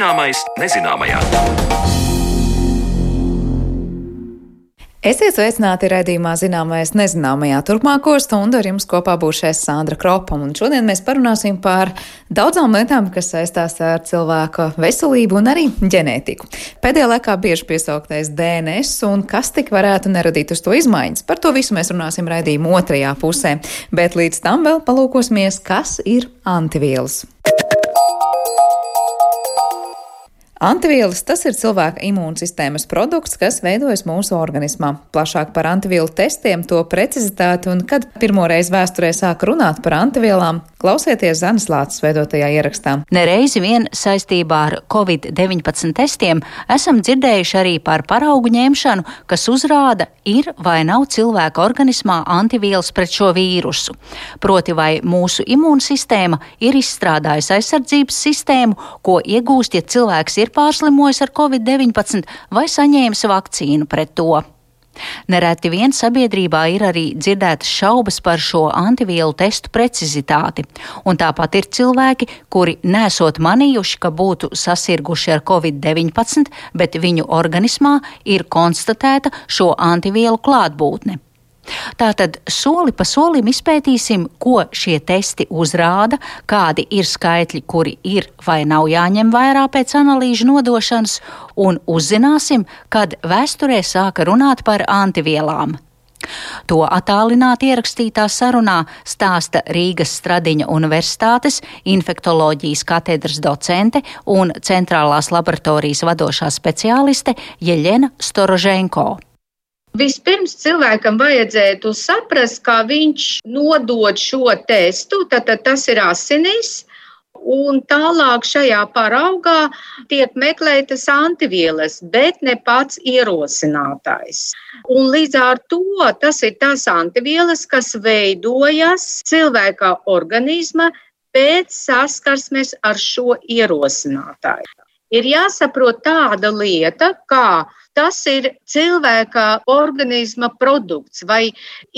Zināmais nezināmajā. Esiet sveicināti redzījumā zināmais nezināmajā turpmāko stundu ar jums kopā būšais Sandra Kropam, un šodien mēs parunāsim par daudzām lietām, kas saistās ar cilvēka veselību un arī ģenētiku. Pēdējā laikā bieži piesauktais DNS un kas tik varētu neradīt uz to izmaiņas. Par to visu mēs runāsim redzījuma otrajā pusē, bet līdz tam vēl palūkosimies, kas ir antivielas. Antivielas tas ir cilvēka imūnsistēmas produkts, kas veidojas mūsu organismā. Plašāk par antivielu testiem, to precizitāti un kad pirmoreiz vēsturē sāk runāt par antivielām, klausieties Zanas Lācis veidotajā ierakstā. Nereizi vien saistībā ar Covid-19 testiem esam dzirdējuši arī par paraugu ņemšanu, kas uzrāda, ir vai nav cilvēka organismā antivielas pret šo vīrusu. Proti, vai mūsu imūnsistēma ir izstrādājusi aizsardzības sistēmu, ko iegūst, ja cilvēks ir ir pārslimojis ar covid-19 vai saņēmis vakcīnu pret to. Nereti vien sabiedrībā ir arī dzirdētas šaubas par šo antivielu testu precizitāti, un tāpat ir cilvēki, kuri nesot manījuši, ka būtu sasirguši ar covid-19, bet viņu organismā ir konstatēta šo antivielu klātbūtne. Tātad soli pa solim izpētīsim, ko šie testi uzrāda, kādi ir skaitļi, kuri ir vai nav jāņem vērā pēc analīžu nodošanas, un uzzināsim, kad vēsturē sāka runāt par antivielām. To attālināti ierakstītā sarunā stāsta Rīgas Stradiņa Universitātes infektoloģijas katedras docente un centrālās laboratorijas vadošā speciāliste Jeļena Storoženko. Vispirms cilvēkam vajadzētu saprast, kā viņš nodod šo testu, tad tas ir asinīs. Un tālāk šajā paraugā tiek meklētas antivielas, bet ne pats ierosinātājs. Un līdz ar to tas ir tās antivielas, kas veidojas cilvēka organisma pēc saskarsmes ar šo ierosinātāju. Ir jāsaprot tāda lieta, kā Tas ir cilvēka organisma produkts vai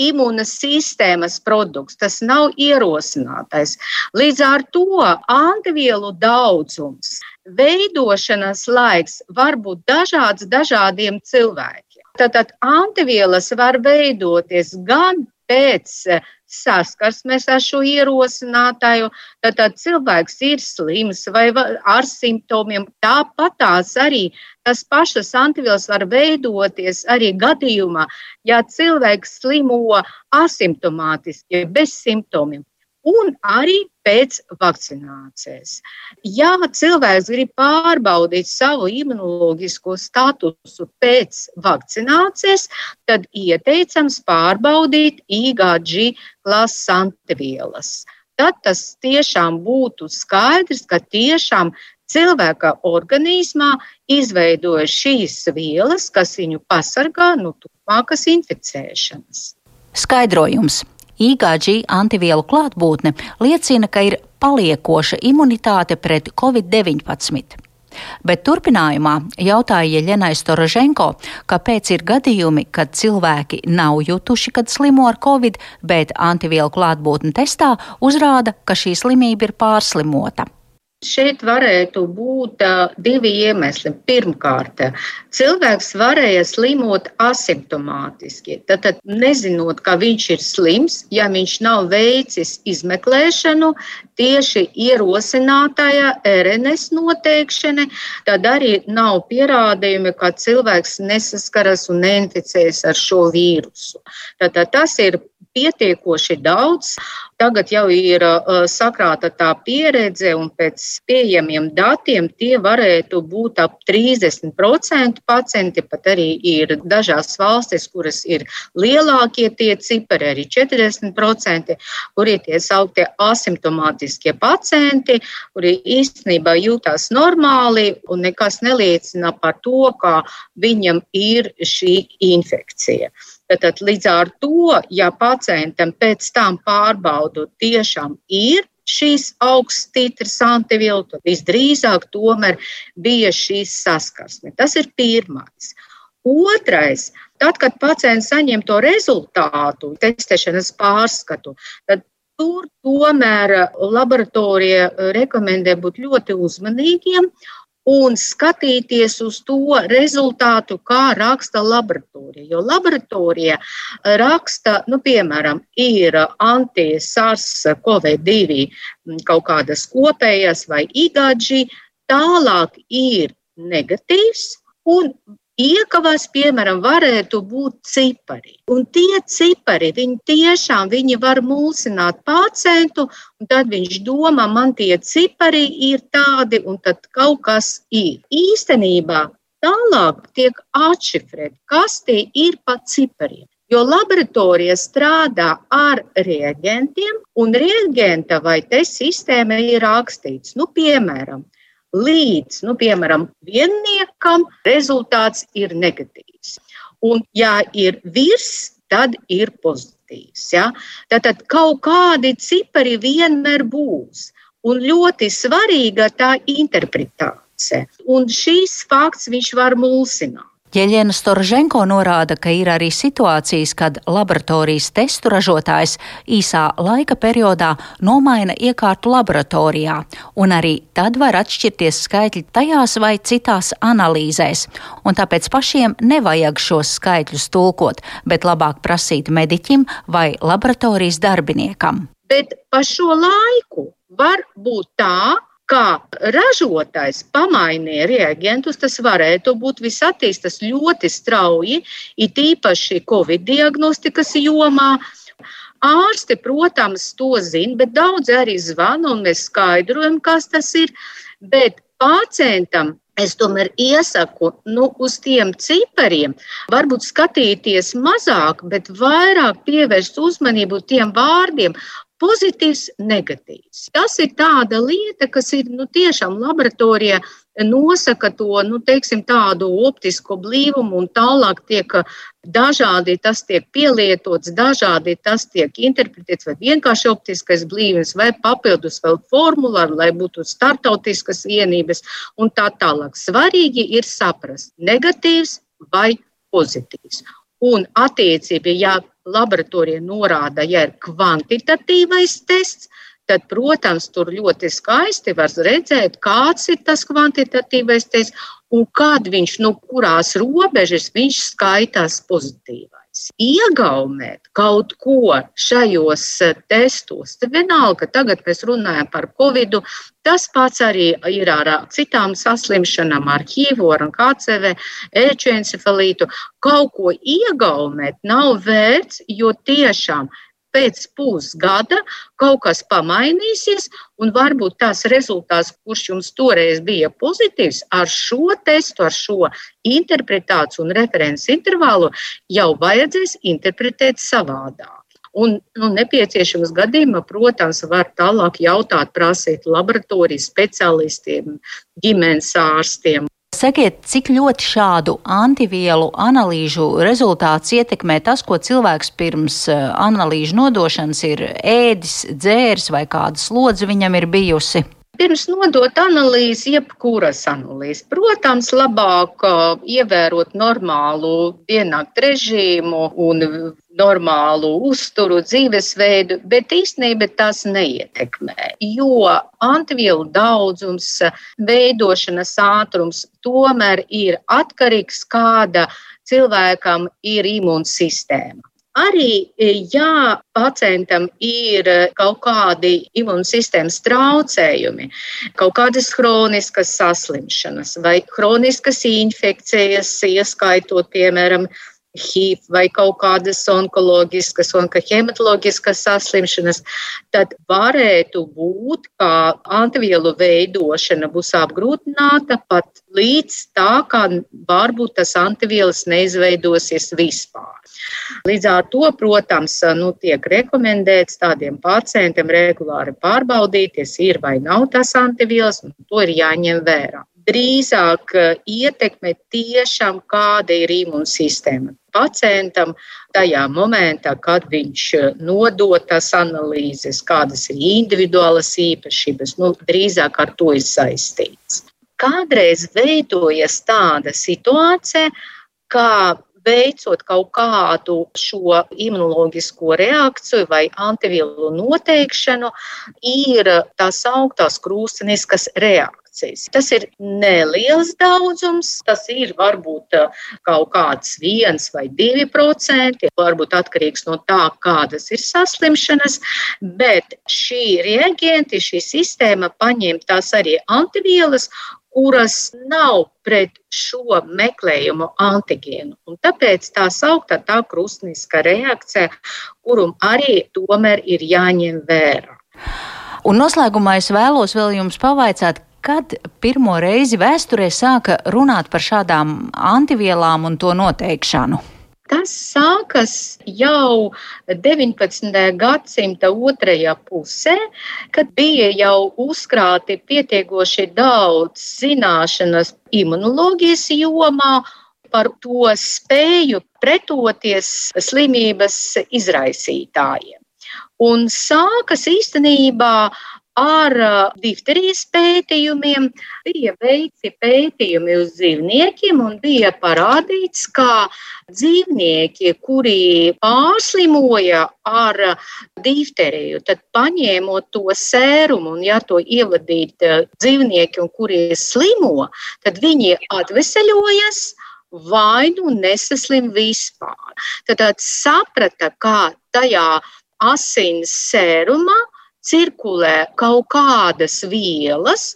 imūnas sistēmas produkts. Tas nav ierosinātais. Līdz ar to antivielu daudzums, veidošanas laiks var būt dažāds dažādiem cilvēkiem. Tātad antivielas var veidoties gan pēc saskarsmes ar šo ierosinātāju, tad, tad cilvēks ir slims vai ar simptomiem. Tāpat tās arī tas pašas antivielas var veidoties arī gadījumā, ja cilvēks slimo asimptomātiski, bez simptomiem un arī pēc vakcinācijas. Ja cilvēks grib pārbaudīt savu imunoloģisko statusu pēc vakcinācijas, tad ieteicams pārbaudīt IgG klases antivielas. Tad tas tiešām būtu skaidrs, ka tiešām cilvēka organismā izveidojas šīs vielas, kas viņu pasargā no turpmākas inficēšanas. Skaidrojums. IgG antivielu klātbūtne liecina, ka ir paliekoša imunitāte pret covid-19. Bet turpinājumā jautāja Jeļenai Storoženko, kāpēc ir gadījumi, kad cilvēki nav jutuši, kad slimo ar covid, bet antivielu klātbūtne testā uzrāda, ka šī slimība ir pārslimota. Šeit varētu būt divi iemesli. Pirmkārt, cilvēks varēja slimot asimptomātiski. Tad, tad nezinot, ka viņš ir slims, ja viņš nav veicis izmeklēšanu, tieši ierosinātāja RNS noteikšana, tad arī nav pierādījumi, ka cilvēks nesaskaras un neinficēs ar šo vīrusu. Tad, tad tas ir pietiekoši daudz. Tagad jau ir uh, sakrāta tā pieredze, un pēc pieejamiem datiem tie varētu būt ap 30% pacienti. Pat arī ir dažās valstis, kuras ir lielākie tie cipari, arī 40%, kur ir tie sauktie asimptomātiskie pacienti, kuri īstenībā jūtās normāli un nekas neliecina par to, ka viņam ir šī infekcija. Tad līdz ar to, ja pacientam pēc tam pārbaudu tiešām ir šīs augstas titras antivielu, tad visdrīzāk tomēr bija šīs saskarsme. Tas ir pirmais. Otrais, tad, kad pacients saņem to rezultātu, testēšanas pārskatu, tad tur tomēr laboratorija rekomendē būt ļoti uzmanīgiem un skatīties uz to rezultātu, kā raksta laboratorija. Jo laboratorija raksta, nu, piemēram, ir anti-SARS-CoV-2 kaut kādas kopējas vai IgG, tālāk ir negatīvs un Iekavās, piemēram, varētu būt cipari. Un tie cipari, viņi tiešām viņi var mulsināt pacientu, un tad viņš domā, man tie cipari ir tādi, un tad kaut kas ir. Īstenībā tālāk tiek atšifrēt, kas tie ir pa cipariem. Jo laboratorija strādā ar reaģentiem, un reaģenta vai te sistēma ir rakstīts, nu, piemēram, līdz, nu, piemēram, vienniekam rezultāts ir negatīvs. Un, ja ir virs, tad ir pozitīvs. Ja? Tātad kaut kādi cipari vienmēr būs. Un ļoti svarīga tā interpretācija. Un šīs fakts viņš var mulsināt. Ķeļiena Storženko norāda, ka ir arī situācijas, kad laboratorijas testu ražotājs īsā laika periodā nomaina iekārtu laboratorijā, un arī tad var atšķirties skaitļi tajās vai citās analīzēs, un tāpēc pašiem nevajag šos skaitļus tulkot, bet labāk prasīt mediķim vai laboratorijas darbiniekam. Bet pa šo laiku var būt tā, kā ražotājs pamainīja reagentus, tas varētu būt viss attīstas ļoti strauji, it īpaši Covid diagnostikas jomā. Ārsti, protams, to zina, bet daudz arī zvana un mēs skaidrojam, kas tas ir. Bet pacientam Es tomēr iesaku nu, uz tiem cipariem, varbūt skatīties mazāk, bet vairāk pievērst uzmanību tiem vārdiem, pozitīvs, negatīvs. Tas ir tāda lieta, kas ir nu, tiešām laboratorijā nosaka to nu, teiksim, tādu optisko blīvumu, un tālāk tiek dažādi tas tiek pielietots, dažādi tas tiek interpretēts, vai vienkārši optiskais blīvums, vai papildus vēl formulāri, lai būtu startautiskas vienības un tā tālāk. Svarīgi ir saprast, negatīvs vai pozitīvs. Un attiecība, ja laboratorija norāda, ja ir kvantitatīvais tests, tad, protams, tur ļoti skaisti var redzēt, kāds ir tas kvantitatīvais tests un kad viņš, nu, kurās robežas viņš skaitās pozitīvais iegaumēt kaut ko šajos eh, testos, tad vienalga, tagad mēs runājam par covid, tas pats arī ir ar citām saslimšanām, ar HIV, ar KCV, ečencefalītu. Kaut ko iegaumēt nav vērts, jo tiešām pēc pusgada kaut kas pamainīsies, un varbūt tās rezultāts, kurš jums toreiz bija pozitīvs, ar šo testu, ar šo interpretāciju un referents intervālu jau vajadzēs interpretēt savādāk. Un nu, nepieciešams gadījumā, protams, var tālāk jautāt, prasīt laboratorijas speciālistiem, ģimenes ārstiem, Sakiet, cik ļoti šādu antivielu analīžu rezultāts ietekmē tas, ko cilvēks pirms eh, analīžu nodošanas ir ēdis, dzēris vai kāda slodze viņam ir bijusi? Pirms nodot analīzi, jebkuras analīzes, protams, labāk ievērot normālu diennakti režīmu un normālu uzturu, dzīvesveidu, bet īstenībā tas neietekmē. Jo antivielu daudzums, veidošanas ātrums tomēr ir atkarīgs kāda cilvēkam ir imūnsistēma. Arī, ja pacientam ir kaut kādi imūnsistēmas traucējumi, kaut kādas chroniskas saslimšanas vai chroniskas infekcijas, ieskaitot, piemēram, HIV vai kaut kādas onkoloģiskas un hematoloģiskas saslimšanas, tad varētu būt, ka antivielu veidošana būs apgrūtināta pat līdz tā, ka varbūt tas antivielas neizveidosies vispār. Līdz ar to, protams, nu, tiek rekomendēts tādiem pacientiem regulāri pārbaudīties, ir vai nav tas antivielas, un to ir jāņem vērā drīzāk eh, ietekmē tiešām kāda ir imūnsistēma pacientam tajā momentā, kad viņš eh, nodod tās analīzes, kādas ir individuālas īpašības, nu, drīzāk ar to ir saistīts. Kādreiz veidojas tāda situācija, ka veicot kaut kādu šo imunoloģisko reakciju vai antivielu noteikšanu, ir tās augtās krūstiniskas reakcijas. Tas ir neliels daudzums, tas ir varbūt uh, kaut kāds viens vai divi procenti, varbūt atkarīgs no tā, kādas ir saslimšanas, bet šī reaģenti, šī sistēma paņem tās arī antivielas kuras nav pret šo meklējumu antigēnu. Un tāpēc tā sauktā tā krustniska reakcija, kuru arī tomēr ir jāņem vērā. Un noslēgumā es vēlos vēl jums pavaicāt, kad pirmo reizi vēsturē sāka runāt par šādām antivielām un to noteikšanu? Tas sākas jau 19. gadsimta otrajā pusē, kad bija jau uzkrāti pietiekoši daudz zināšanas imunoloģijas jomā par to spēju pretoties slimības izraisītājiem. Un sākas īstenībā ar difterijas pētījumiem. Bija veikti pētījumi uz dzīvniekiem un bija parādīts, ka dzīvnieki, kuri pārslimoja ar difteriju, tad paņēmot to sērumu un ja to ievadīt dzīvnieki, kuri slimo, tad viņi atveseļojas vai nu nesaslim vispār. Tad, saprata, kā tajā asins sērumā cirkulē kaut kādas vielas,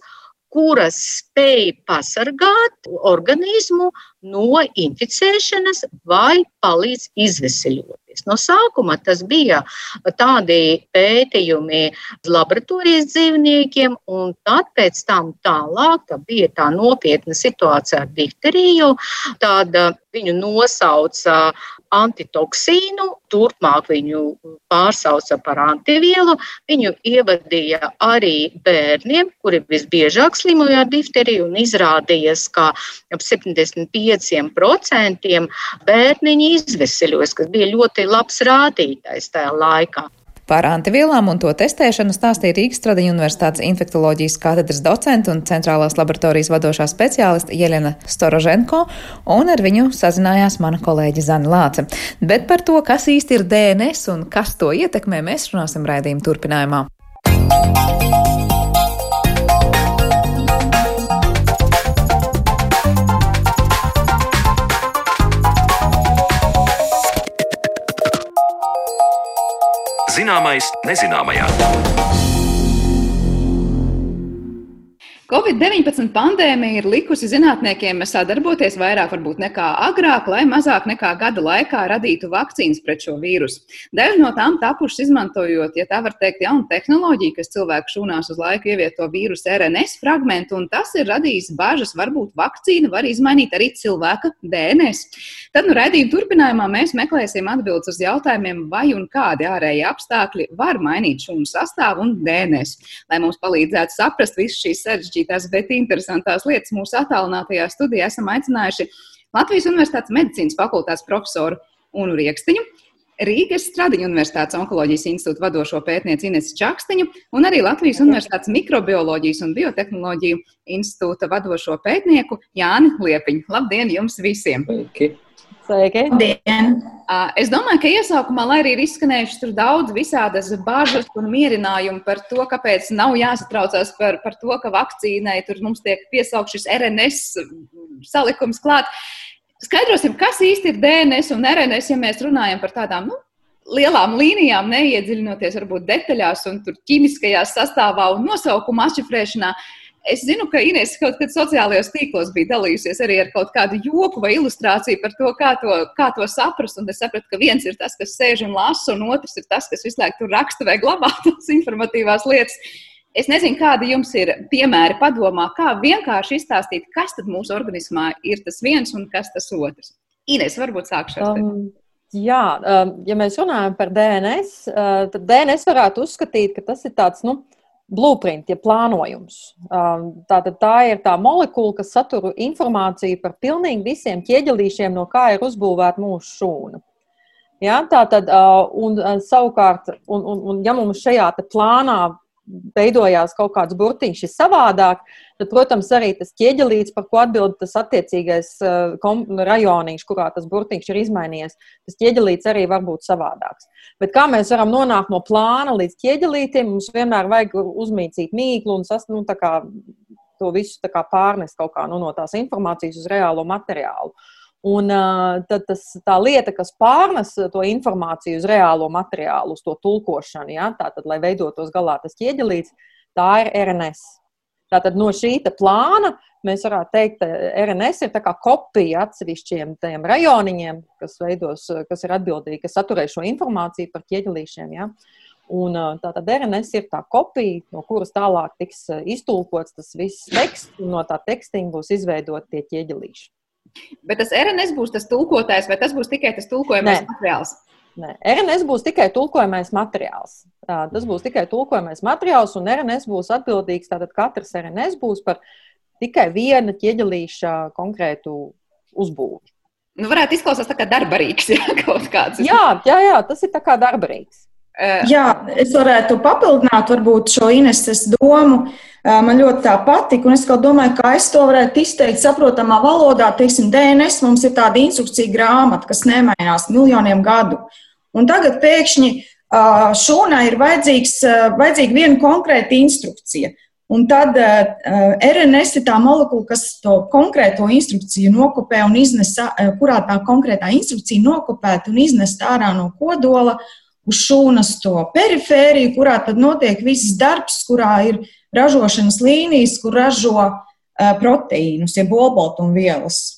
kuras spēj pasargāt organismu no inficēšanas vai palīdz izveseļoties. No sākuma tas bija tādi pētījumi laboratorijas dzīvniekiem, un tad pēc tam tālāk tā bija tā nopietna situācija ar difteriju. Tad viņu nosauca antitoksīnu, turpmāk viņu pārsauca par antivielu. Viņu ievadīja arī bērniem, kuri visbiežāk slimoja ar difteriju, un izrādījās, ka ap 75% bērniņi izveseļojas, kas bija ļoti labs rādītājs tajā laikā. Par antivielām un to testēšanu stāstīja Rīgas Tradiņu Universitātes infektoloģijas katedras docenta un centrālās laboratorijas vadošā speciāliste Jelena Storoženko, un ar viņu sazinājās mana kolēģe Zana Lāce. Bet par to, kas īsti ir DNS un kas to ietekmē, mēs runāsim raidījuma turpinājumā. Zināmais nezināmajā. Covid-19 pandēmija ir likusi zinātniekiem sadarboties vairāk varbūt nekā agrāk, lai mazāk nekā gada laikā radītu vakcīnas pret šo vīrusu. Daļa no tām tapušas izmantojot, ja tā var teikt, jaunu tehnoloģiju, kas cilvēku šūnās uz laiku ievieto vīrusu RNS fragmentu, un tas ir radījis bažas, varbūt vakcīna var izmainīt arī cilvēka DNS. Tad, nu, raidījuma turpinājumā mēs meklēsim atbildes uz jautājumiem, vai un kādi ārēji apstākļi var mainīt šūnu sastāvu un DNS. Lai mums palīdzētu saprast visu šīs sarežģītās sarežģītās, bet interesantās lietas mūsu attālinātajā studijā esam aicinājuši Latvijas Universitātes medicīnas fakultātes profesoru Unu Riekstiņu. Rīgas Stradiņu Universitātes onkoloģijas institūta vadošo pētnieci Ines Čakstiņu un arī Latvijas Universitātes mikrobioloģijas un biotehnoloģiju institūta vadošo pētnieku Jāni Liepiņu. Labdien jums visiem! Sveiki. Sveiki! Dien. Es domāju, ka iesākumā, lai arī ir izskanējušas tur daudz visādas bažas un mierinājumu par to, kāpēc nav jāsatraucās par, par to, ka vakcīnai tur mums tiek piesaukt šis RNS salikums klāt. Skaidrosim, kas īsti ir DNS un RNS, ja mēs runājam par tādām nu, lielām līnijām, neiedziļinoties varbūt detaļās un ķīmiskajā sastāvā un nosaukuma atšifrēšanā. Uh, Es zinu, ka Inês kaut kad sociālajos tīklos bija dalījusies arī ar kaut kādu joku vai ilustrāciju par to, kā to, kā to saprast. Un es sapratu, ka viens ir tas, kas sēž un lasa, un otrs ir tas, kas visu laiku tur raksta vai glabā tās informatīvās lietas. Es nezinu, kādi jums ir piemēri padomā, kā vienkārši izstāstīt, kas tad mūsu organismā ir tas viens un kas tas otrs. Inês, varbūt sākšu ar tevi. Um. Jā, um, ja mēs runājam par DNS, uh, tad DNS varētu uzskatīt, ka tas ir tāds nu, blueprint, ja plānojums. Um, tātad tā ir tā molekula, kas satur informāciju par pilnīgi visiem ķieģelīšiem, no kā ir uzbūvēta mūsu šūna. Ja, tā tad, uh, un, uh, savukārt, un, un, un ja mums šajā plānā veidojās kaut kāds burtiņš savādāk, tad, protams, arī tas ķieģelīts, par ko atbild tas attiecīgais rajoniņš, kurā tas burtiņš ir izmainījies, tas ķieģelīts arī var būt savādāks. Bet kā mēs varam nonākt no plāna līdz ķieģelītim, mums vienmēr vajag uzmīcīt mīklu un sas, nu, to visu pārnest kaut kā nu, no tās informācijas uz reālo materiālu. Un tad tas, tā lieta, kas pārnes to informāciju uz reālo materiālu, uz to tulkošanu, ja? tātad, lai veidotos galā tas ķieģelīts, tā ir RNS. Tātad no šī plāna mēs varētu teikt, ka RNS ir kopija atsevišķiem rajoniņiem, kas, veidos, kas ir atbildīgi, kas saturē šo informāciju par ķieģelīšiem. Ja? Un, tātad RNS ir tā kopija, no kuras tālāk tiks iztulkots tas viss teksts, un no tā tekstiņa būs izveidot tie ķieģelīši. Bet tas RNS būs tas tulkotājs, vai tas būs tikai tas tulkojamais Nē. materiāls? Nē, RNS būs tikai tulkojamais materiāls. Tā, tas būs tikai tulkojamais materiāls, un RNS būs atbildīgs. Tātad katrs RNS būs par tikai viena ķieģelīša konkrētu uzbūvi. Nu, varētu izklausīties tā kā darbarīgs, ja kaut kāds. Jā, jā, jā, tas ir tā kā darbarīgs. Jā, es varētu papildināt varbūt šo Ineses domu. Man ļoti tā patika, un es domāju, kā es to varētu izteikt saprotamā valodā. Teiksim, DNS mums ir tāda instrukcija grāmata, kas nemainās miljoniem gadu. Un tagad pēkšņi šūnai ir vajadzīgs, vajadzīga viena konkrēta instrukcija. Un tad uh, RNS ir tā molekula, kas to konkrēto instrukciju nokopē un iznes, kurā tā konkrētā instrukcija nokopēta un iznest ārā no kodola. Uh, uz šūnas to perifēriju, kurā tad notiek viss darbs, kurā ir ražošanas līnijas, kur ražo uh, proteīnus, jeb olbaltumvielas.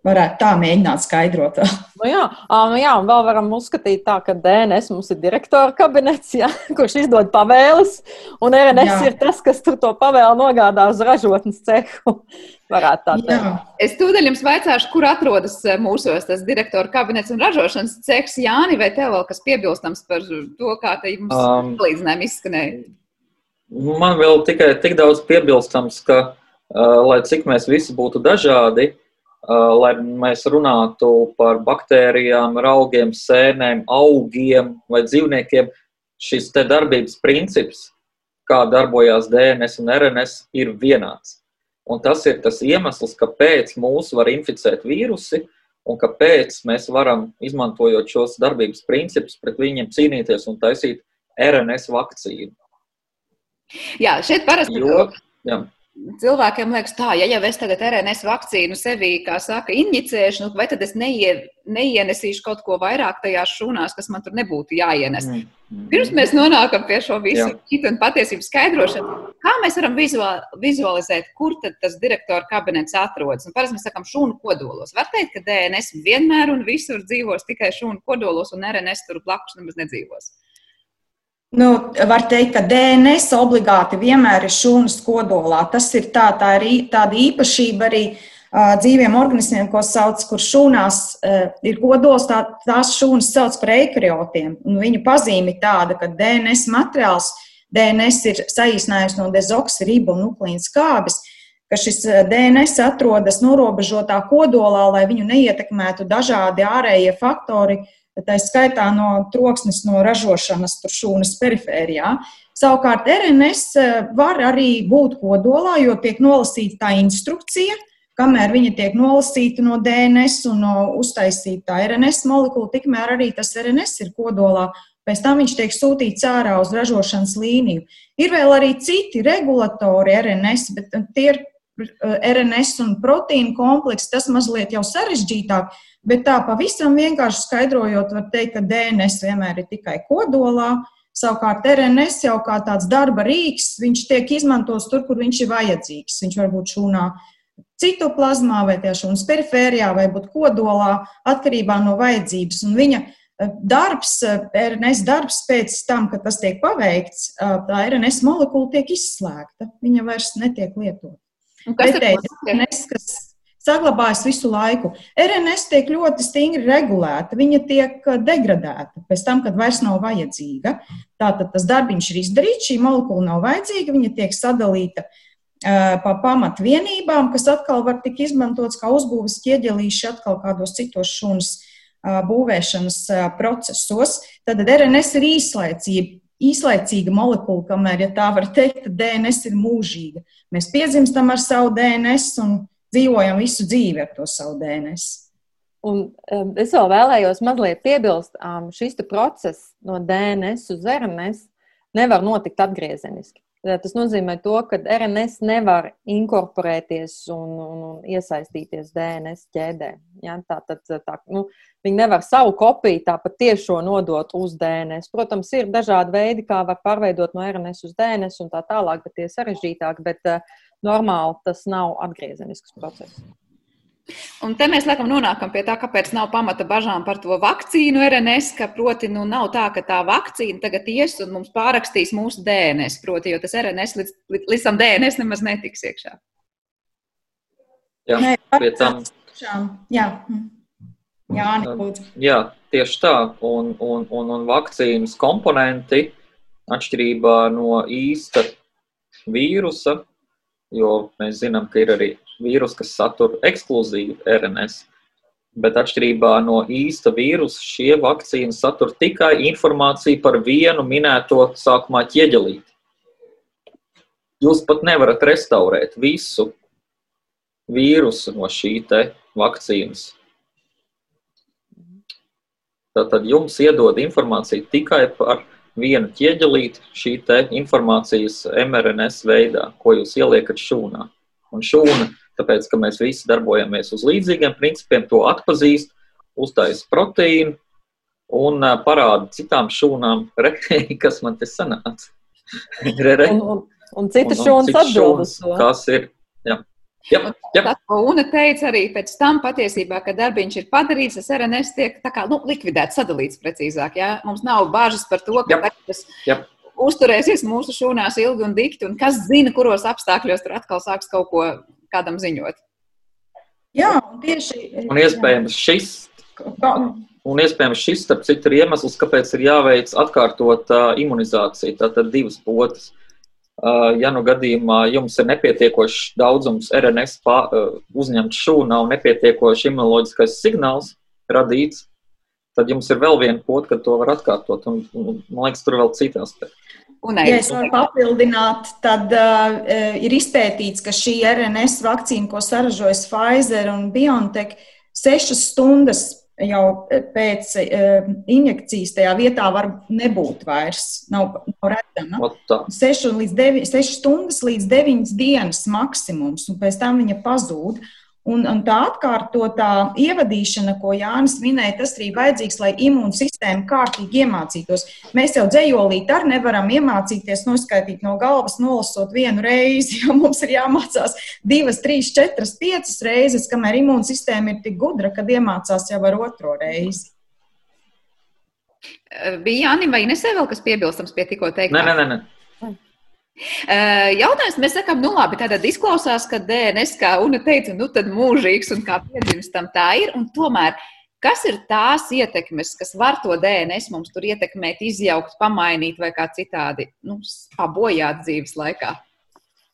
Varētu tā mēģināt skaidrot. nu jā, nu jā, un vēl varam uzskatīt tā, ka DNS mums ir direktora kabinets, ja, kurš izdod pavēles, un RNS jā. ir tas, kas tur to pavēlu nogādā uz ražotnes cehu. Varētu tā teikt. Es tūdaļ jums vaicāšu, kur atrodas mūsos tas direktora kabinets un ražošanas cehs. Jāni, vai tev vēl kas piebilstams par to, kā te jums um, līdzinājumi izskanēja? Man vēl tikai tik daudz piebilstams, ka, uh, lai cik mēs visi būtu dažādi, lai mēs runātu par baktērijām, augiem, sēnēm, augiem vai dzīvniekiem, šis te darbības princips, kā darbojās DNS un RNS, ir vienāds. Un tas ir tas iemesls, kāpēc mūs var inficēt vīrusi un kāpēc mēs varam, izmantojot šos darbības principus, pret viņiem cīnīties un taisīt RNS vakcīnu. Jā, šeit parasti. Jo, jā cilvēkiem liekas, tā, ja jau es tagad RNS vakcīnu sevī, kā saka, injicēšu, nu, vai tad es neie, neienesīšu kaut ko vairāk tajās šūnās, kas man tur nebūtu jāienes. Mm. mm. Pirms mēs nonākam pie šo visu citu un patiesību skaidrošanu, kā mēs varam vizualizēt, kur tad tas direktora kabinets atrodas. Un parasti mēs sakām šūnu kodolos. Var teikt, ka DNS vienmēr un visur dzīvos tikai šūnu kodolos un RNS tur blakus nemaz nedzīvos. Nu, var teikt, ka DNS obligāti vienmēr ir šūnas kodolā. Tas ir tā, tā ir tāda īpašība arī uh, dzīviem organismiem, ko sauc, kur šūnās uh, ir kodols, tā, tās šūnas sauc par eikariotiem. Viņu pazīme ir tāda, ka DNS materiāls, DNS ir saīsinājums no dezoksiribonukleīna skābes, ka šis DNS atrodas norobežotā kodolā, lai viņu neietekmētu dažādi ārējie faktori, uh, tā skaitā no troksnes no ražošanas šūnas perifērijā. Savukārt RNS eh, var arī būt kodolā, jo tiek nolasīta tā instrukcija, kamēr viņa tiek nolasīta no DNS un no uztaisīta RNS molekula, tikmēr arī tas RNS ir kodolā. Pēc tam viņš tiek sūtīts ārā uz ražošanas līniju. Ir vēl arī citi regulatori RNS, bet tie ir RNS un proteīnu komplekss, tas mazliet jau sarežģītāk. Bet tā pavisam vienkārši skaidrojot, var teikt, ka DNS vienmēr ir tikai kodolā. Savukārt RNS jau kā tāds darba rīks, viņš tiek izmantots tur, kur viņš ir vajadzīgs. Viņš var būt šūnā citoplazmā vai tajā šūnas perifērijā vai būt kodolā atkarībā no vajadzības. Un viņa eh, darbs, eh, RNS darbs pēc tam, kad tas tiek paveikts, eh, tā RNS molekula tiek izslēgta. Viņa vairs netiek lietota. Kas ir RNS, kas saglabājas visu laiku. RNS tiek ļoti stingri regulēta, viņa tiek uh, degradēta pēc tam, kad vairs nav vajadzīga. Tātad tas darbiņš ir izdarīts, šī molekula nav vajadzīga, viņa tiek sadalīta uh, pa pamatvienībām, kas atkal var tikt izmantots kā uzbūves ķieģelīši atkal kādos citos šūnas uh, būvēšanas procesos. Tad RNS ir īslaicība īslaicīga molekula, kamēr, ja tā var teikt, DNS ir mūžīga. Mēs piedzimstam ar savu DNS un dzīvojam visu dzīvi ar to savu DNS. Un, um, es vēl vēlējos mazliet piebilst, um, šis process no DNS uz RNS nevar notikt atgriezeniski. Tas nozīmē, to, ka RNS nevar inkorporēties un, un, un iesaistīties DNS ķēdē. Ja? Tā, tad, tā, nu, viņi nevar savu kopiju tāpat tiešo nodot uz DNS. Protams, ir dažādi veidi, kā var pārveidot no RNS uz DNS un tā tālāk, bet tie ir sarežģītāki. Bet uh, normāli tas nav atgriezenisks process. Un te mēs laikam nonākam pie tā, kāpēc nav pamata bažām par to vakcīnu RNS, ka proti nu, nav tā, ka tā vakcīna tagad ies un mums pārrakstīs mūsu DNS, proti, jo tas RNS līdz, līdz tam DNS nemaz netiks iekšā. Jā, pie tam. Jā. Jā, jā, tieši tā. Un, un, un, un vakcīnas komponenti atšķirībā no īsta vīrusa, jo mēs zinām, ka ir arī vīrusu, kas satur ekskluzīvu RNS. Bet atšķirībā no īsta vīrusa, šie vakcīni satur tikai informāciju par vienu minēto sākumā ķieģelīti. Jūs pat nevarat restaurēt visu vīrusu no šī vakcīnas. Tātad jums iedod informāciju tikai par vienu ķieģelīti šī informācijas mRNS veidā, ko jūs ieliekat šūnā. Un šūna tāpēc, ka mēs visi darbojamies uz līdzīgiem principiem, to atpazīst, uztaisa proteīnu un parāda citām šūnām, re, kas man te sanāca. re, re. Un, un, un citas šūnas atbild uz to. Kas ir? Jā. Jā, jā. Tas, ko Una teica arī pēc tam, patiesībā, kad darbiņš ir padarīts, tas RNS tiek kā, nu, likvidēts, sadalīts precīzāk. Jā? Mums nav bažas par to, ka tas uzturēsies mūsu šūnās ilgi un dikti, un kas zina, kuros apstākļos tur atkal sāks kaut ko kādam ziņot. Jā, un tieši. Un iespējams šis. Un iespējams šis, starp citu, ir iemesls, kāpēc ir jāveic atkārtot uh, imunizācija. Tātad divas potes. Uh, ja nu gadījumā jums ir nepietiekošs daudzums RNS pā, uh, uzņemts šūnā un nepietiekošs imunoloģiskais signāls radīts, tad jums ir vēl viena pote, kad to var atkārtot. Un, un, man liekas, tur ir vēl citi aspekti. Ja es varu papildināt, tad uh, ir izpētīts, ka šī RNS vakcīna, ko saražojas Pfizer un BioNTech, sešas stundas jau pēc uh, injekcijas tajā vietā var nebūt vairs. Nav, nav redzama. 6, līdz 9, 6 stundas līdz 9 dienas maksimums, un pēc tam viņa pazūd. Uh, Un, un tā atkārtotā ievadīšana, ko Jānis minēja, tas arī vajadzīgs, lai imūnsistēma kārtīgi iemācītos. Mēs jau dzējolīt arī nevaram iemācīties noskaitīt no galvas, nolasot vienu reizi, jo mums ir jāmācās divas, trīs, četras, piecas reizes, kamēr imūnsistēma ir tik gudra, kad iemācās jau ar otro reizi. Bija Jānis vai Inesē vēl kas piebilstams pie tikko teiktā? Nē, nē, nē. nē. Jautājums, mēs sakām, nu labi, tad izklausās, ka DNS, kā Una teica, nu tad mūžīgs un kā piedzimstam tā ir. Un tomēr, kas ir tās ietekmes, kas var to DNS mums tur ietekmēt, izjaukt, pamainīt vai kā citādi nu, pabojāt dzīves laikā?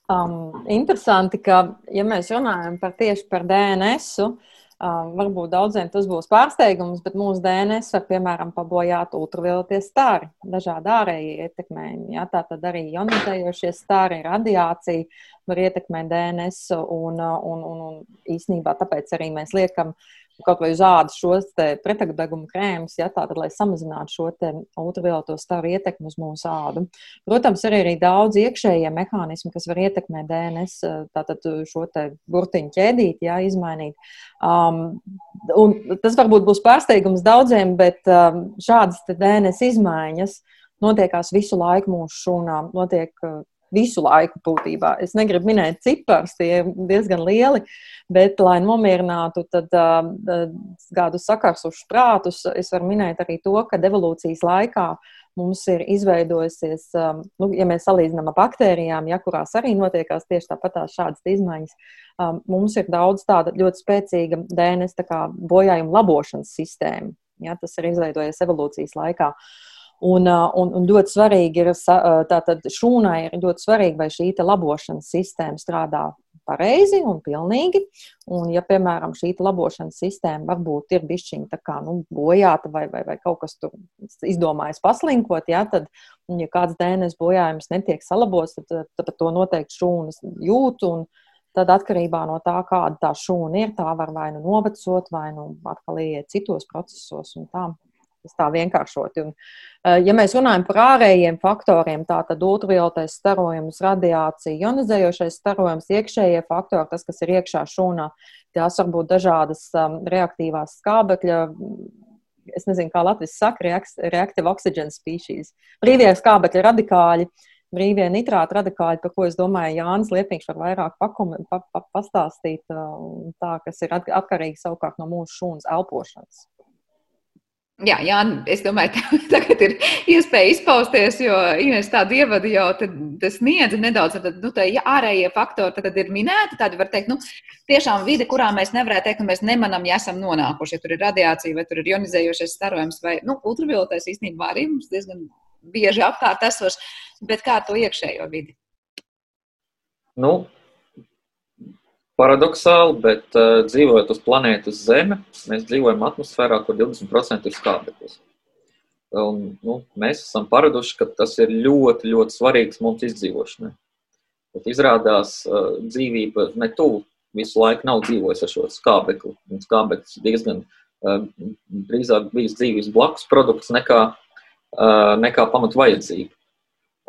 Um, interesanti, ka, ja mēs runājam par tieši par DNS, uh, Varbūt daudziem tas būs pārsteigums, bet mūsu DNS var, piemēram, pabojāt ultravioletie stāri, dažādi ārēji ietekmējumi. Ja? Tā tad arī ionizējošie stāri, radiācija var ietekmēt DNS, un, un, un, un īsnībā tāpēc arī mēs liekam uh, kaut vai uz ādas šos pretagdeguma krēmus, ja, tātad, lai samazinātu šo ultravioleto staru ietekmi uz mūsu ādu. Protams, ir arī daudz iekšējie mehānismi, kas var ietekmēt DNS, tātad šo burtiņu ķēdīti, ja, izmainīt. Um, tas varbūt būs pārsteigums daudziem, bet um, šādas DNS izmaiņas notiekās visu laiku mūsu šūnām. Notiek visu laiku būtībā. Es negribu minēt ciparus, tie ir diezgan lieli, bet, lai nomierinātu tad, uh, kādu sakarsušus prātus, es varu minēt arī to, ka evolūcijas laikā mums ir izveidojusies, nu, ja mēs salīdzinām ar baktērijām, ja kurās arī notiekās tieši tāpatās šādas izmaiņas, um, mums ir daudz tāda ļoti spēcīga DNS bojājuma labošanas sistēma. Ja, tas ir izveidojies evolūcijas laikā. Uh, Un, un, un ļoti svarīgi ir, tātad šūnai ir ļoti svarīgi, vai šī labošanas sistēma strādā pareizi un pilnīgi. Un, ja, piemēram, šī labošanas sistēma varbūt ir bišķiņa tā kā nu, bojāta vai, vai, vai kaut kas tur izdomājas paslinkot, ja, tad, ja kāds DNS bojājums netiek salabots, tad, tad to noteikti šūnas jūt. Un, tad atkarībā no tā, kāda tā šūna ir, tā var vai nu novecot, vai nu atkal iet citos procesos un tā. Tā vienkāršoti. Un, eh, ja mēs runājam par ārējiem faktoriem, tad ultravioletais starojums, radiācija, ionizējošais starojums, iekšējie faktori, tas, kas ir iekšā šūnā, tās var būt dažādas um, reaktīvās skābekļa. Es nezinu, kā Latvijas saka, reaktīva oxygen species. Brīvie skābekļa radikāļi, brīvie nitrāta radikāļi, par ko es domāju, Jānis Liepniņš var vairāk pakum, pa, pa, pastāstīt, uh, tā, kas ir atkarīgi savukārt no mūsu šūnas elpošanas. Jā, jā, es domāju, ka tagad ir iespēja izpausties, jo Ines tādu ievadu jau sniedz nedaudz. Tad, nu, tā ārējie faktori tad ir minēti. Tādi var teikt, nu, tiešām vide, kurā mēs nevarētu teikt, ka mēs nemanām, ja esam nonākuši. Ja tur ir radiācija vai tur ir ionizējošais starojums vai nu, ultravioletais īstenībā arī mums diezgan bieži apkārt esošs. Bet kā to iekšējo vidi? Nu, Paradoxāli, bet uh, dzīvojot uz planētas Zeme, mēs dzīvojam atmosfērā, kur 20% ir skābeklis. Un, nu, mēs esam paraduši, ka tas ir ļoti, ļoti svarīgs mums izdzīvošanai. Bet izrādās, uh, dzīvība ne tuvu visu laiku nav dzīvojusi ar šo skābekli. Un skābeklis diezgan uh, drīzāk bijis dzīves blakus produkts nekā, uh, nekā pamat vajadzība.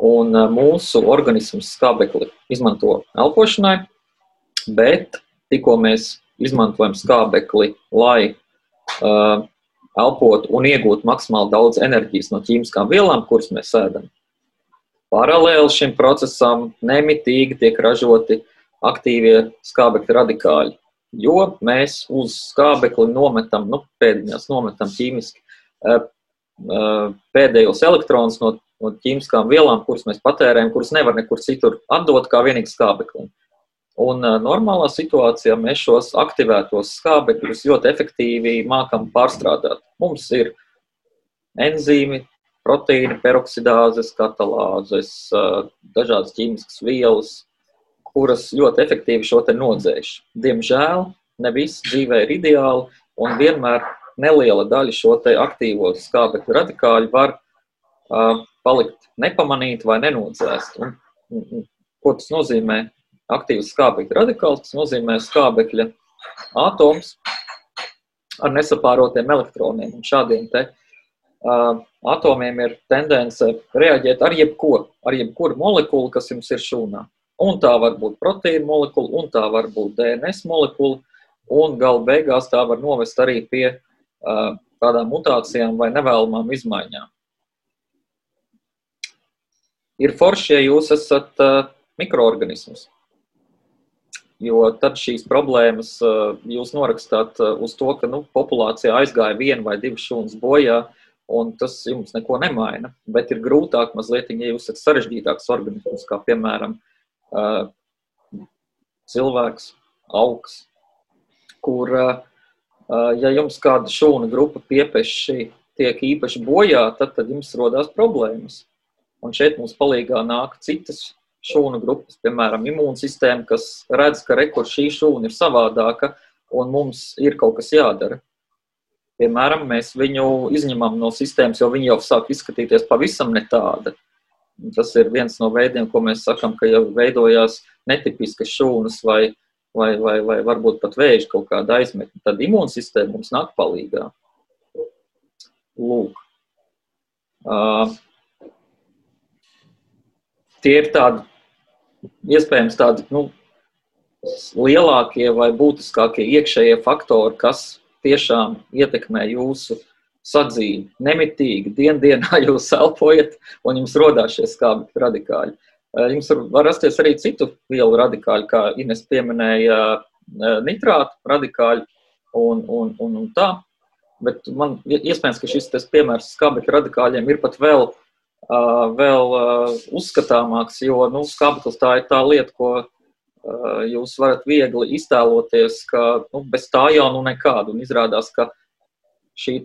Un uh, mūsu organisms skābekli izmanto elpošanai, bet tikko mēs izmantojam skābekli, lai uh, elpotu un iegūtu maksimāli daudz enerģijas no ķīmiskām vielām, kuras mēs ēdam. Paralēli šim procesam nemitīgi tiek ražoti aktīvie skābekļa radikāļi, jo mēs uz skābekli nometam, nu, pēdiņās nometam ķīmiski uh, uh, pēdējos elektronus no, no ķīmiskām vielām, kuras mēs patērējam, kuras nevar nekur citur atdot kā vienīgi skābeklim. Un normālā situācijā mēs šos aktivētos skābekļus ļoti efektīvi mākam pārstrādāt. Mums ir enzīmi, proteīni, peroksidāzes, katalāzes, dažādas ķīmiskas vielas, kuras ļoti efektīvi šo te nodzēš. Diemžēl ne viss dzīvē ir ideāli, un vienmēr neliela daļa šo te aktīvo skābekļu radikāļu var uh, palikt nepamanīt vai nenodzēst. Un, un, ko tas nozīmē? Aktīvs skābekļa radikāls, tas nozīmē skābekļa atoms ar nesapārotiem elektroniem. Un šādiem te uh, atomiem ir tendence reaģēt ar jebko, ar jebkuru molekulu, kas jums ir šūnā. Un tā var būt proteīna molekula, un tā var būt DNS molekula, un galu beigās tā var novest arī pie uh, tādām mutācijām vai nevēlamām izmaiņām. Ir forši, ja jūs esat uh, mikroorganisms jo tad šīs problēmas eh, jūs norakstāt eh, uz to, ka nu, populācijā aizgāja viena vai divas šūnas bojā, un tas jums neko nemaina. Bet ir grūtāk mazliet, ja jūs esat sarežģītāks organisms, kā piemēram eh, cilvēks, augs, kur, ja jums kāda šūna grupa piepeši tiek īpaši bojā, tad, tad jums rodās problēmas. Un šeit mums palīgā nāk citas šūnu grupas, piemēram, imūnsistēma, kas redz, ka rekur šī šūna ir savādāka un mums ir kaut kas jādara. Piemēram, mēs viņu izņemam no sistēmas, jo viņi jau sāk izskatīties pavisam ne tāda. Tas ir viens no veidiem, ko mēs sakām, ka jau veidojās netipiskas šūnas vai, vai, vai, vai varbūt pat vēža kaut kāda aizmetne. Tad imūnsistēma mums nāk palīgā. Lūk. Uh, tie ir tādi, iespējams, tādi nu, lielākie vai būtiskākie iekšējie faktori, kas tiešām ietekmē jūsu sadzīvi. Nemitīgi, dien dienā jūs elpojat, un jums rodās šie skābekļa radikāļi. Eh, jums var rasties arī citu vielu radikāļi, kā Ines pieminēja, eh, nitrātu radikāļi un, un, un, un tā. Bet man iespējams, ka šis piemērs skābekļa radikāļiem ir pat vēl vēl uzskatāmāks, jo nu, skābeklis tā ir tā lieta, ko jūs varat viegli iztēloties, ka nu, bez tā jau nu nekādu. Un izrādās, ka šī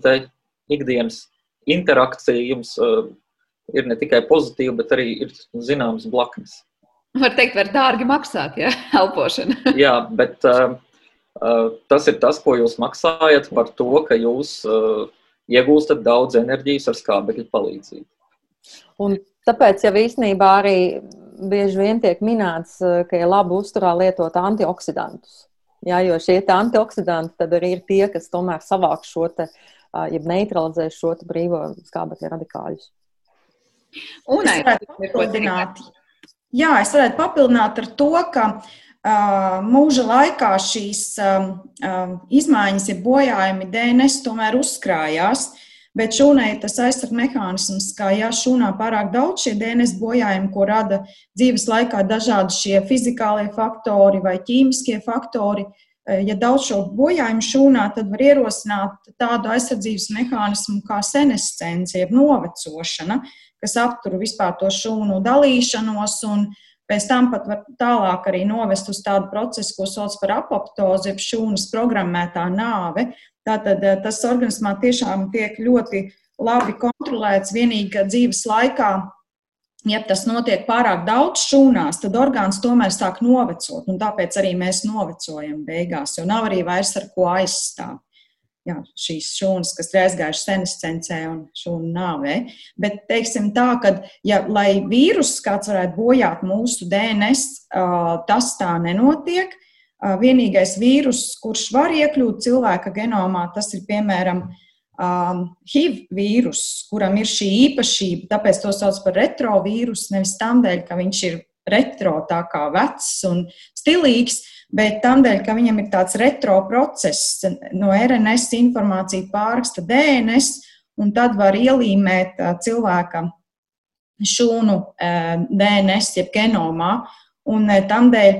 ikdienas interakcija jums ir ne tikai pozitīva, bet arī ir zināmas blaknes. Var teikt, var dārgi maksāt, ja elpošana. Jā, bet uh, tas ir tas, ko jūs maksājat par to, ka jūs uh, iegūstat daudz enerģijas ar skābekļa palīdzību. Un tāpēc jau īstenībā arī bieži vien tiek minēts, ka ir labi uzturā lietot antioksidantus. Jā, jo šie antioksidanti tad arī ir tie, kas tomēr savāks šo te, jeb neutralizēs šo brīvo skābekļa radikāļus. Un es varētu papildināt, jā, es varētu papildināt ar to, ka uh, mūža laikā šīs uh, izmaiņas, ja bojājumi DNS tomēr uzkrājās. Uh, Bet šūnai tas aizsardzības mehānisms, ka ja šūnā pārāk daudz šie DNS bojājumi, ko rada dzīves laikā dažādi šie fizikālie faktori vai ķīmiskie faktori, eh, ja daudz šo bojājumu šūnā, tad var ierosināt tādu aizsardzības mehānismu kā senescence, jeb novecošana, kas aptur vispār to šūnu dalīšanos un pēc tam pat var tālāk arī novest uz tādu procesu, ko sauc par apoptozi, jeb šūnas programmētā nāve, Tātad eh, tas organismā tiešām tiek ļoti labi kontrolēts vienīgi dzīves laikā. Ja tas notiek pārāk daudz šūnās, tad orgāns tomēr sāk novecot, un tāpēc arī mēs novecojam beigās, jo nav arī vairs ar ko aizstāvēt. Jā, šīs šūnas, kas ir aizgājušas senescencē un šūnu nāvē. Bet, teiksim tā, ka, ja, lai vīruss kāds varētu bojāt mūsu DNS, tas tā nenotiek. Vienīgais vīrus, kurš var iekļūt cilvēka genomā, tas ir piemēram HIV vīrus, kuram ir šī īpašība, tāpēc to sauc par retrovīrusu, nevis tādēļ, ka viņš ir retro, tā kā vecs un stilīgs, bet tādēļ, ka viņam ir tāds retro process, no RNS informācija pāraksta DNS, un tad var ielīmēt cilvēka šūnu DNS, jeb genomā, Un tādēļ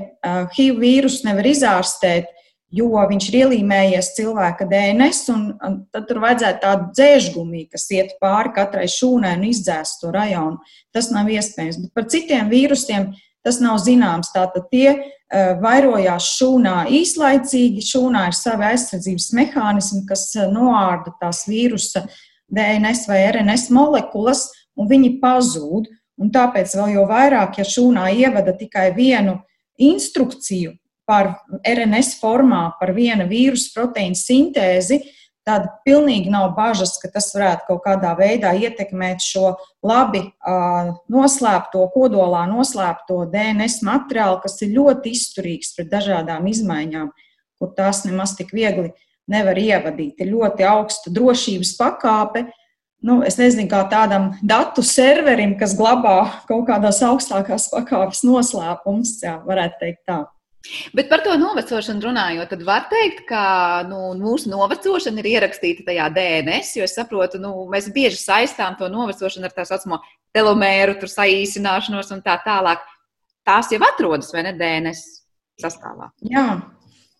HIV vīrusu nevar izārstēt, jo viņš ir ielīmējies cilvēka DNS, un tad tur vajadzētu tādu dzēžgumiju, kas iet pāri katrai šūnai un izdzēst to rajonu. Tas nav iespējams. Bet par citiem vīrusiem tas nav zināms. Tātad tie uh, vairojās šūnā īslaicīgi, šūnā ir savi aizsardzības mehānismi, kas noārda tās vīrusa DNS vai RNS molekulas, un viņi pazūd. Un tāpēc vēl jau vairāk, ja šūnā ievada tikai vienu instrukciju par RNS formā, par viena vīrusu proteīnu sintēzi, tad pilnīgi nav bažas, ka tas varētu kaut kādā veidā ietekmēt šo labi uh, noslēpto, kodolā noslēpto DNS materiālu, kas ir ļoti izturīgs pret dažādām izmaiņām, kur tās nemaz tik viegli nevar ievadīt. Ir ļoti augsta drošības pakāpe, nu, es nezinu, kā tādam datu serverim, kas glabā kaut kādas augstākās pakāpes noslēpumus, jā, varētu teikt tā. Bet par to novecošanu runājot, tad var teikt, ka nu, mūsu novecošana ir ierakstīta tajā DNS, jo es saprotu, nu, mēs bieži saistām to novecošanu ar tā saucamo telomēru, saīsināšanos un tā tālāk. Tās jau atrodas vai ne DNS sastāvā? Jā,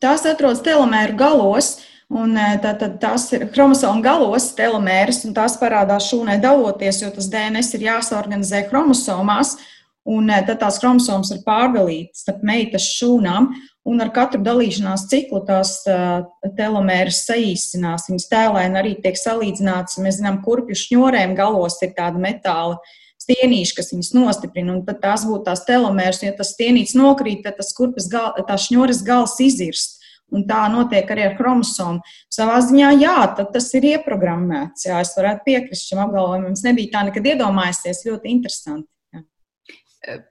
tās atrodas telomēru galos. Uh, Un e, tātad tās ir chromosomu galos, telomēras, un tās parādās šūnai daloties, jo tas DNS ir jāsorganizē chromosomās, un e, tad tās chromosomas ir pārdalītas starp meitas šūnām, un ar katru dalīšanās ciklu tās uh, telomēras saīsinās. Viņas tēlēni arī tiek salīdzināts, mēs zinām, kurpju šņorēm galos ir tāda metāla stienīša, kas viņas nostiprina, un tad tās būtu tās telomēras, ja tas stienīts nokrīt, tad tas kurpes gal, tā šņores gals izirst. Un tā notiek arī ar chromosomu. Savā ziņā, jā, tas ir ieprogrammēts. Jā, es varētu piekrist šim apgalvojumam. Es nebiju tā nekad iedomājies. Ļoti interesanti.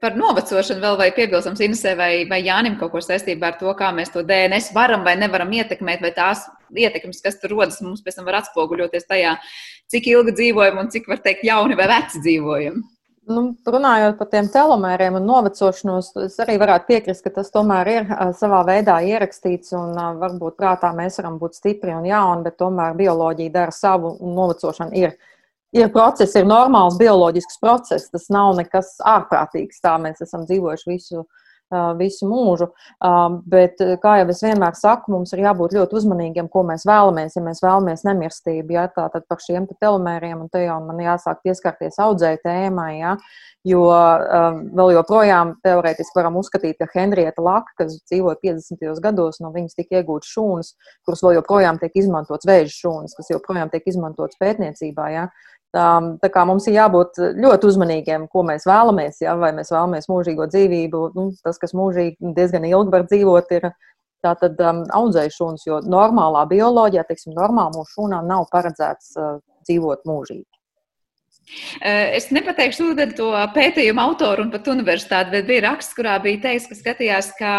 Par novecošanu vēl vai piebilstams Inesē vai, vai Jānim kaut ko saistībā ar to, kā mēs to DNS varam vai nevaram ietekmēt, vai tās ietekmes, kas tur rodas, mums pēc tam var atspoguļoties tajā, cik ilgi dzīvojam un cik, var teikt, jauni vai veci dzīvojam. Nu, runājot par tiem telomēriem un novecošanos, es arī varētu piekrist, ka tas tomēr ir savā veidā ierakstīts un varbūt prātā mēs varam būt stipri un jauni, bet tomēr bioloģija dara savu un novecošana ir. Ir process, ir normāls bioloģisks process. Tas nav nekas ārprātīgs. Tā mēs esam dzīvojuši visu uh, visu mūžu. Bet, kā jau es vienmēr saku, mums ir jābūt ļoti uzmanīgiem, ko mēs vēlamies. Ja mēs vēlamies nemirstību, ja, tad par šiem te telomēriem, un te jau man jāsāk pieskarties audzēju tēmai, ja, jo um, vēl joprojām teorētiski varam uzskatīt, ka Henrieta Laka, kas dzīvoja 50. gados, no viņas tika iegūtas šūnas, kuras vēl joprojām tiek izmantotas vēža šūnas, kas joprojām tiek izmantotas pētniecībā. Ja, Tā kā mums ir jābūt ļoti uzmanīgiem, ko mēs vēlamies. Ja? Vai mēs vēlamies mūžīgo dzīvību, nu, tas, kas mūžīgi diezgan ilgi var dzīvot, ir tātad um, audzēšanas, jo normālā bioloģijā, teiksim, normāli mūsu šūnām nav paredzēts uh, dzīvot mūžīgi. Es nepateikšu to pētījumu autoru un pat universitāti, bet bija raksts, kurā bija teikts, ka skatījās, ka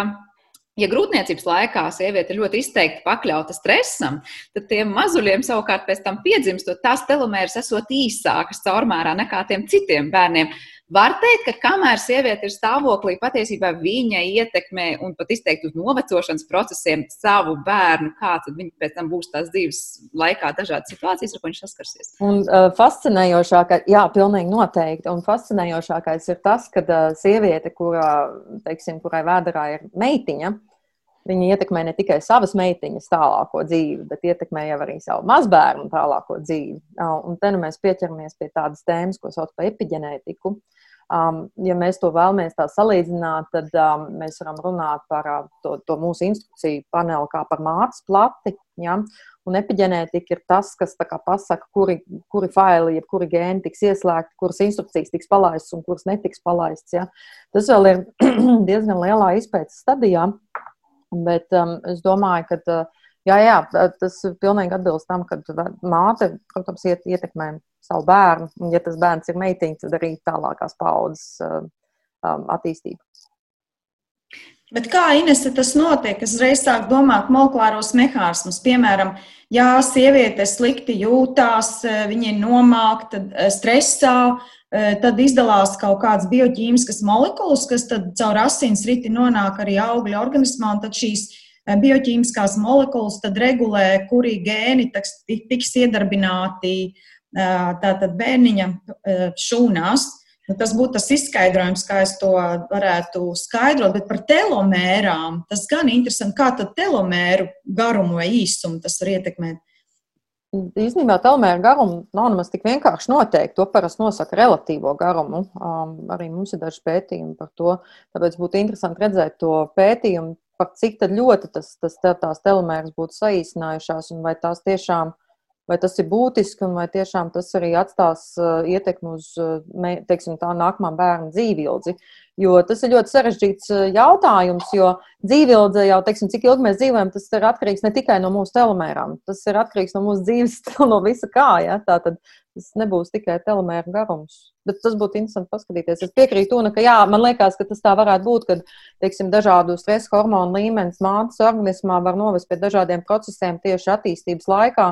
Ja grūtniecības laikā sieviete ir ļoti izteikti pakļauta stresam, tad tiem mazuļiem savukārt pēc tam piedzimstot, tās telomēras esot īsākas caurmērā nekā tiem citiem bērniem. Var teikt, ka kamēr sieviete ir stāvoklī, patiesībā viņa ietekmē un pat izteikti uz novecošanas procesiem savu bērnu, kā tad viņa pēc tam būs tās dzīves laikā dažādas situācijas, ar ko viņš saskarsies. Un uh, fascinējošākais, jā, pilnīgi noteikti, un fascinējošākais ir tas, ka uh, sieviete, kurā, teiksim, kurai vēderā ir meitiņa, Viņa ietekmē ne tikai savas meitiņas tālāko dzīvi, bet ietekmē jau arī savu mazbērnu tālāko dzīvi. Un te nu mēs pieķeramies pie tādas tēmas, ko sauc par epigenētiku. Um, ja mēs to vēlamies tā salīdzināt, tad um, mēs varam runāt par uh, to, to mūsu instrukciju paneli kā par mātes plati. Ja? Un epigenētika ir tas, kas pasaka, kuri, kuri faili, jeb kuri gēni tiks ieslēgti, kuras instrukcijas tiks palaistas un kuras netiks palaistas. Ja? Tas vēl ir diezgan lielā izpētes stadijā. Bet um, es domāju, ka uh, jā, jā, tas pilnīgi atbilst tam, ka māte, protams, iet, ietekmē savu bērnu. Un, ja tas bērns ir meitiņa, tad arī tālākās paudzes uh, um, attīstība. Bet kā Inese tas notiek? Es reiz sāku domāt molekulāros mehānismus. Piemēram, ja sieviete slikti jūtās, viņa ir nomākta, stresā, tad izdalās kaut kādas bioķīmiskas molekulas, kas tad caur asins riti nonāk arī augļa organismā, un tad šīs bioķīmiskās molekulas tad regulē, kuri gēni tiks iedarbināti tātad bērniņa šūnās. Nu, tas būtu tas izskaidrojums, kā es to varētu skaidrot, bet par telomērām tas gan interesanti, kā tad telomēru garumu vai īsumu tas var ietekmēt. Īstenībā telomēra garumu nav nemaz tik vienkārši noteikt. To parasti nosaka relatīvo garumu. Um, arī mums ir daži pētījumi par to. Tāpēc būtu interesanti redzēt to pētījumu, par cik ļoti tas, tas, tās telomēras būtu saīsinājušās un vai tās tiešām vai tas ir būtiski un vai tiešām tas arī atstās uh, ietekmi uz uh, teiksim, tā nākamā bērna dzīvildzi. Jo tas ir ļoti sarežģīts uh, jautājums, jo dzīvildze jau, teiksim, cik ilgi mēs dzīvojam, tas ir atkarīgs ne tikai no mūsu telomērām, tas ir atkarīgs no mūsu dzīves, no visa kā. Ja? Tā tad tas nebūs tikai telomēra garums. Bet tas būtu interesanti paskatīties. Es piekrītu, un, ka jā, man liekas, ka tas tā varētu būt, kad teiksim, dažādu stresa hormonu līmenis mātes organismā var novest pie dažādiem procesiem tieši attīstības laikā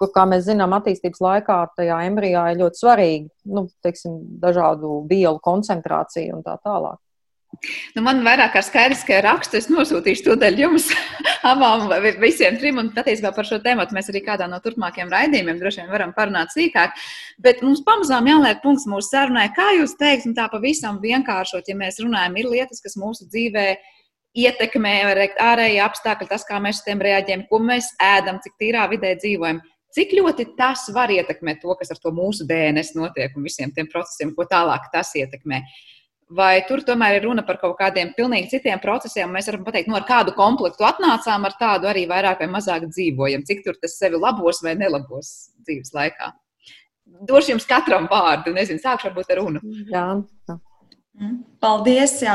kur, kā mēs zinām, attīstības laikā tajā embrijā ir ļoti svarīgi nu, teiksim, dažādu vielu koncentrācija un tā tālāk. Nu, man vairāk kā skaidrs, ka rakstu es nosūtīšu to daļu jums abām, visiem trim. Un patiesībā par šo tēmu mēs arī kādā no turpmākajiem raidījumiem droši vien varam parunāt sīkāk. Bet mums pamazām jāliek punkts mūsu sarunai. Kā jūs teikt, tā pavisam vienkāršot, ja mēs runājam, ir lietas, kas mūsu dzīvē ietekmē, ārēji apstākļi, tas, kā mēs uz tiem reaģējam, ko mēs ēdam, cik tīrā vidē dzīvojam. Cik ļoti tas var ietekmēt to, kas ar to mūsu DNS notiek un visiem tiem procesiem, ko tālāk tas ietekmē? Vai tur tomēr ir runa par kaut kādiem pilnīgi citiem procesiem? Mēs varam pateikt, no nu, kādu komplektu atnācām, ar tādu arī vairāk vai mazāk dzīvojam. Cik tur tas sevi labos vai nelabos dzīves laikā? Došu jums katram vārdu, nezinu, sākšu varbūt ar runu. Jā, paldies! Jā.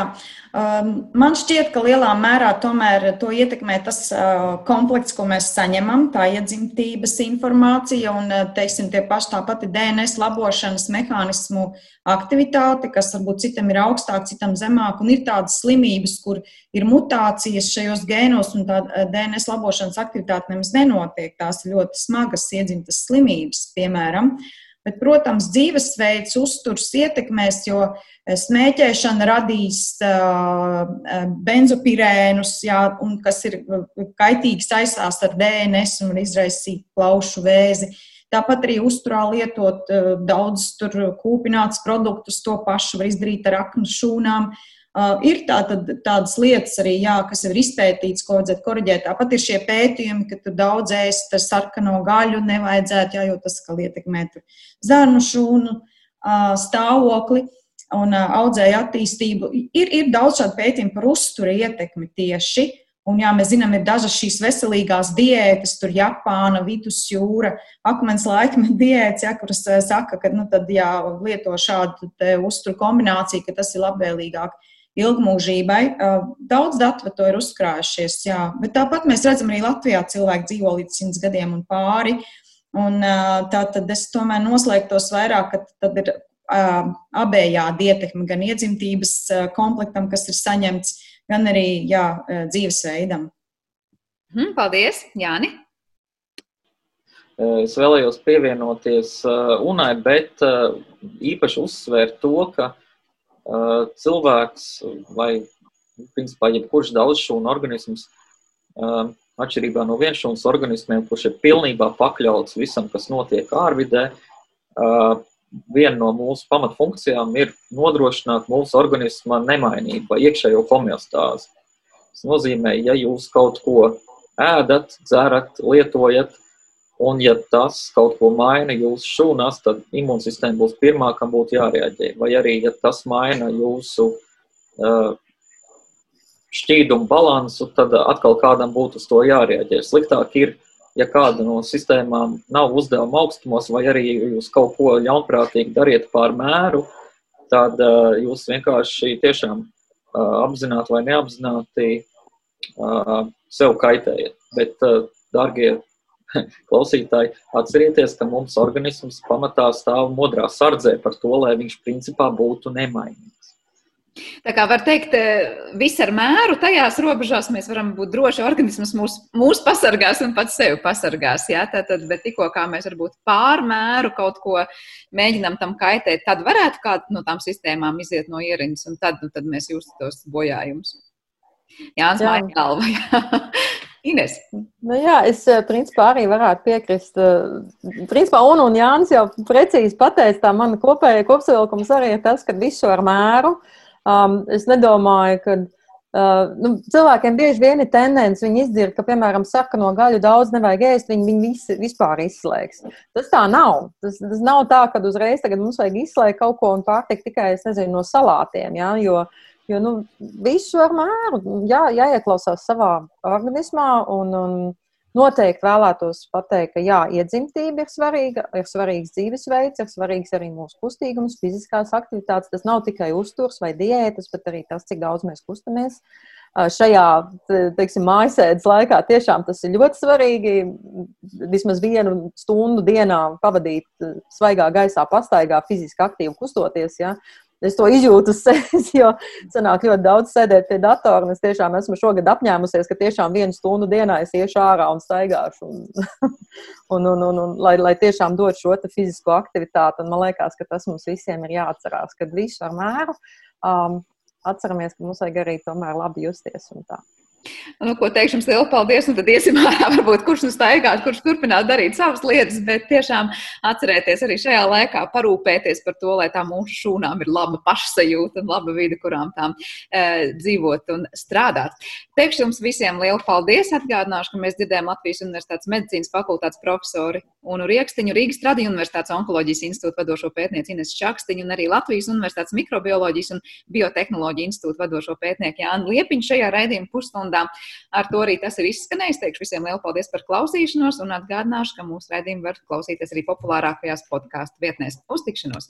Um, man šķiet, ka lielā mērā tomēr to ietekmē tas uh, komplekts, ko mēs saņemam, tā iedzimtības informācija un, uh, teiksim, tie paši tā pati DNS labošanas mehānismu aktivitāte, kas varbūt citam ir augstāk, citam zemāk, un ir tādas slimības, kur ir mutācijas šajos gēnos, un tā uh, DNS labošanas aktivitāte nemaz nenotiek. Tās ir ļoti smagas iedzimtas slimības, piemēram. Bet, protams, dzīvesveids, uzturs ietekmēs, jo smēķēšana radīs benzopirēnus, jā, un, kas ir kaitīgi saistās ar DNS un var izraisīt plaušu vēzi. Tāpat arī uzturā lietot daudz kūpināts produktus, to pašu var izdarīt ar aknu šūnām. Uh, ir tā, tad, tādas lietas arī, jā, kas ir izpētītas, ko vajadzētu korģēt. Tāpat ir šie pētījumi, ka tur daudz ēst sarkano gaļu nevajadzētu, jā, jo tas kā ietekmē zarnu šūnu uh, stāvokli un uh, audzēju attīstību. Ir, ir daudz šādu pētījumu par uzturu ietekmi tieši. Un, jā, mēs zinām, ir dažas šīs veselīgās diētas, tur Japāna, Vidusjūra, akmens laikmeta diētas, ja, kuras saka, ka nu, tad, jā, lieto šādu uzturu kombināciju, ka tas ir labvēlīgāk ilgmūžībai. Daudz datu to ir uzkrājušies, jā. bet tāpat mēs redzam arī Latvijā cilvēki dzīvo līdz 100 gadiem un pāri. Un, tā tad es tomēr noslēgtos vairāk, ka tad ir abējādi ietekme gan iedzimtības komplektam, kas ir saņemts, gan arī jā, dzīvesveidam. Hmm, paldies, Jāni! Es vēlējos pievienoties UNAI, bet īpaši uzsvērt to, ka cilvēks vai, principā, jebkurš daudzšūnu organisms, atšķirībā no vienšūnas organismiem, kurš ir pilnībā pakļauts visam, kas notiek ārvidē, viena no mūsu pamatfunkcijām ir nodrošināt mūsu organisma nemainību vai iekšējo homeostāzi. Tas nozīmē, ja jūs kaut ko ēdat, dzerat, lietojat, un ja tas kaut ko maina jūsu šūnās, tad imūnsistēma būs pirmā, kam būtu jārēģē. Vai arī, ja tas maina jūsu uh, šķīdumu balansu, tad atkal kādam būtu uz to jārēģē. Sliktāk ir, ja kāda no sistēmām nav uzdevuma augstumos, vai arī jūs kaut ko ļaunprātīgi dariet pār mēru, tad uh, jūs vienkārši tiešām uh, apzināti vai neapzināti uh, sev kaitējat. Bet, uh, dārgie klausītāji, atcerieties, ka mums organisms pamatā stāv modrā sardzē par to, lai viņš principā būtu nemainīgs. Tā kā var teikt, eh, viss ar mēru, tajās robežās mēs varam būt droši. Organisms mūs, mūs pasargās un pats sevi pasargās. Jā, tātad, bet tikko kā mēs varbūt pārmēru kaut ko mēģinām tam kaitēt, tad varētu kāda no tām sistēmām iziet no ierindas, un tad, nu, tad mēs justos bojājumus. Jānis jā. Māja galva. Ines. Nu jā, es eh, principā arī varētu piekrist. Eh, principā un, un Jānis jau precīzi pateica, tā mana kopējā kopsavilkums arī ir tas, ka visu ar mēru. Um, es nedomāju, ka uh, nu, cilvēkiem bieži vien ir tendence, viņi izdzird, ka, piemēram, saka, no gaļu daudz nevajag ēst, viņi, viņi visi, vispār izslēgs. Tas tā nav. Tas, tas nav tā, ka uzreiz mums vajag izslēgt kaut ko un pārtikt tikai, es nezinu, no salātiem. Ja? Jo, jo nu, visu ar mēru jā, jāieklausās savā organismā un, un Noteikti vēlētos pateikt, ka jā, iedzimtība ir svarīga, ir svarīgs dzīvesveids, ir svarīgs arī mūsu kustīgums, fiziskās aktivitātes. Tas nav tikai uzturs vai diētas, bet arī tas, cik daudz mēs kustamies. Šajā teiksim, mājasēdes laikā tiešām tas ir ļoti svarīgi. Vismaz vienu stundu dienā pavadīt svaigā gaisā, pastaigā, fiziski aktīvi kustoties. Ja? Es to izjūtu sevis, jo sanāk ļoti daudz sēdēt pie datora. Es tiešām esmu šogad apņēmusies, ka tiešām vienu stundu dienā es iešu ārā un staigāšu. Un, un, un, un, un, lai, lai tiešām dod šo fizisko aktivitāti. Un man liekas, ka tas mums visiem ir jāatcerās, ka visu ar mēru um, atceramies, ka mums vajag arī tomēr labi justies. Nu, ko teikšu jums lielu paldies, un tad iesim ārā, varbūt kurš nu staigās, kurš turpināt darīt savas lietas, bet tiešām atcerēties arī šajā laikā parūpēties par to, lai tā mūsu šūnām ir laba pašsajūta un laba vide, kurām tām e, dzīvot un strādāt. Teikšu jums visiem lielu paldies, atgādināšu, ka mēs dzirdējām Latvijas Universitātes medicīnas fakultātes profesori Unu Riekstiņu, Rīgas Tradiņu Universitātes onkoloģijas institūta vadošo pētnieci Ines Čakstiņu un arī Latvijas Universitātes mikrobioloģijas un biotehnoloģiju institūta vadošo pētnieku Jānu Liepiņu. Šajā raidījuma pusstundā stundā. Ar to arī tas ir izskanējis. Teikšu visiem lielu paldies par klausīšanos un atgādināšu, ka mūsu raidījumu var klausīties arī populārākajās podkāstu vietnēs. Uz tikšanos!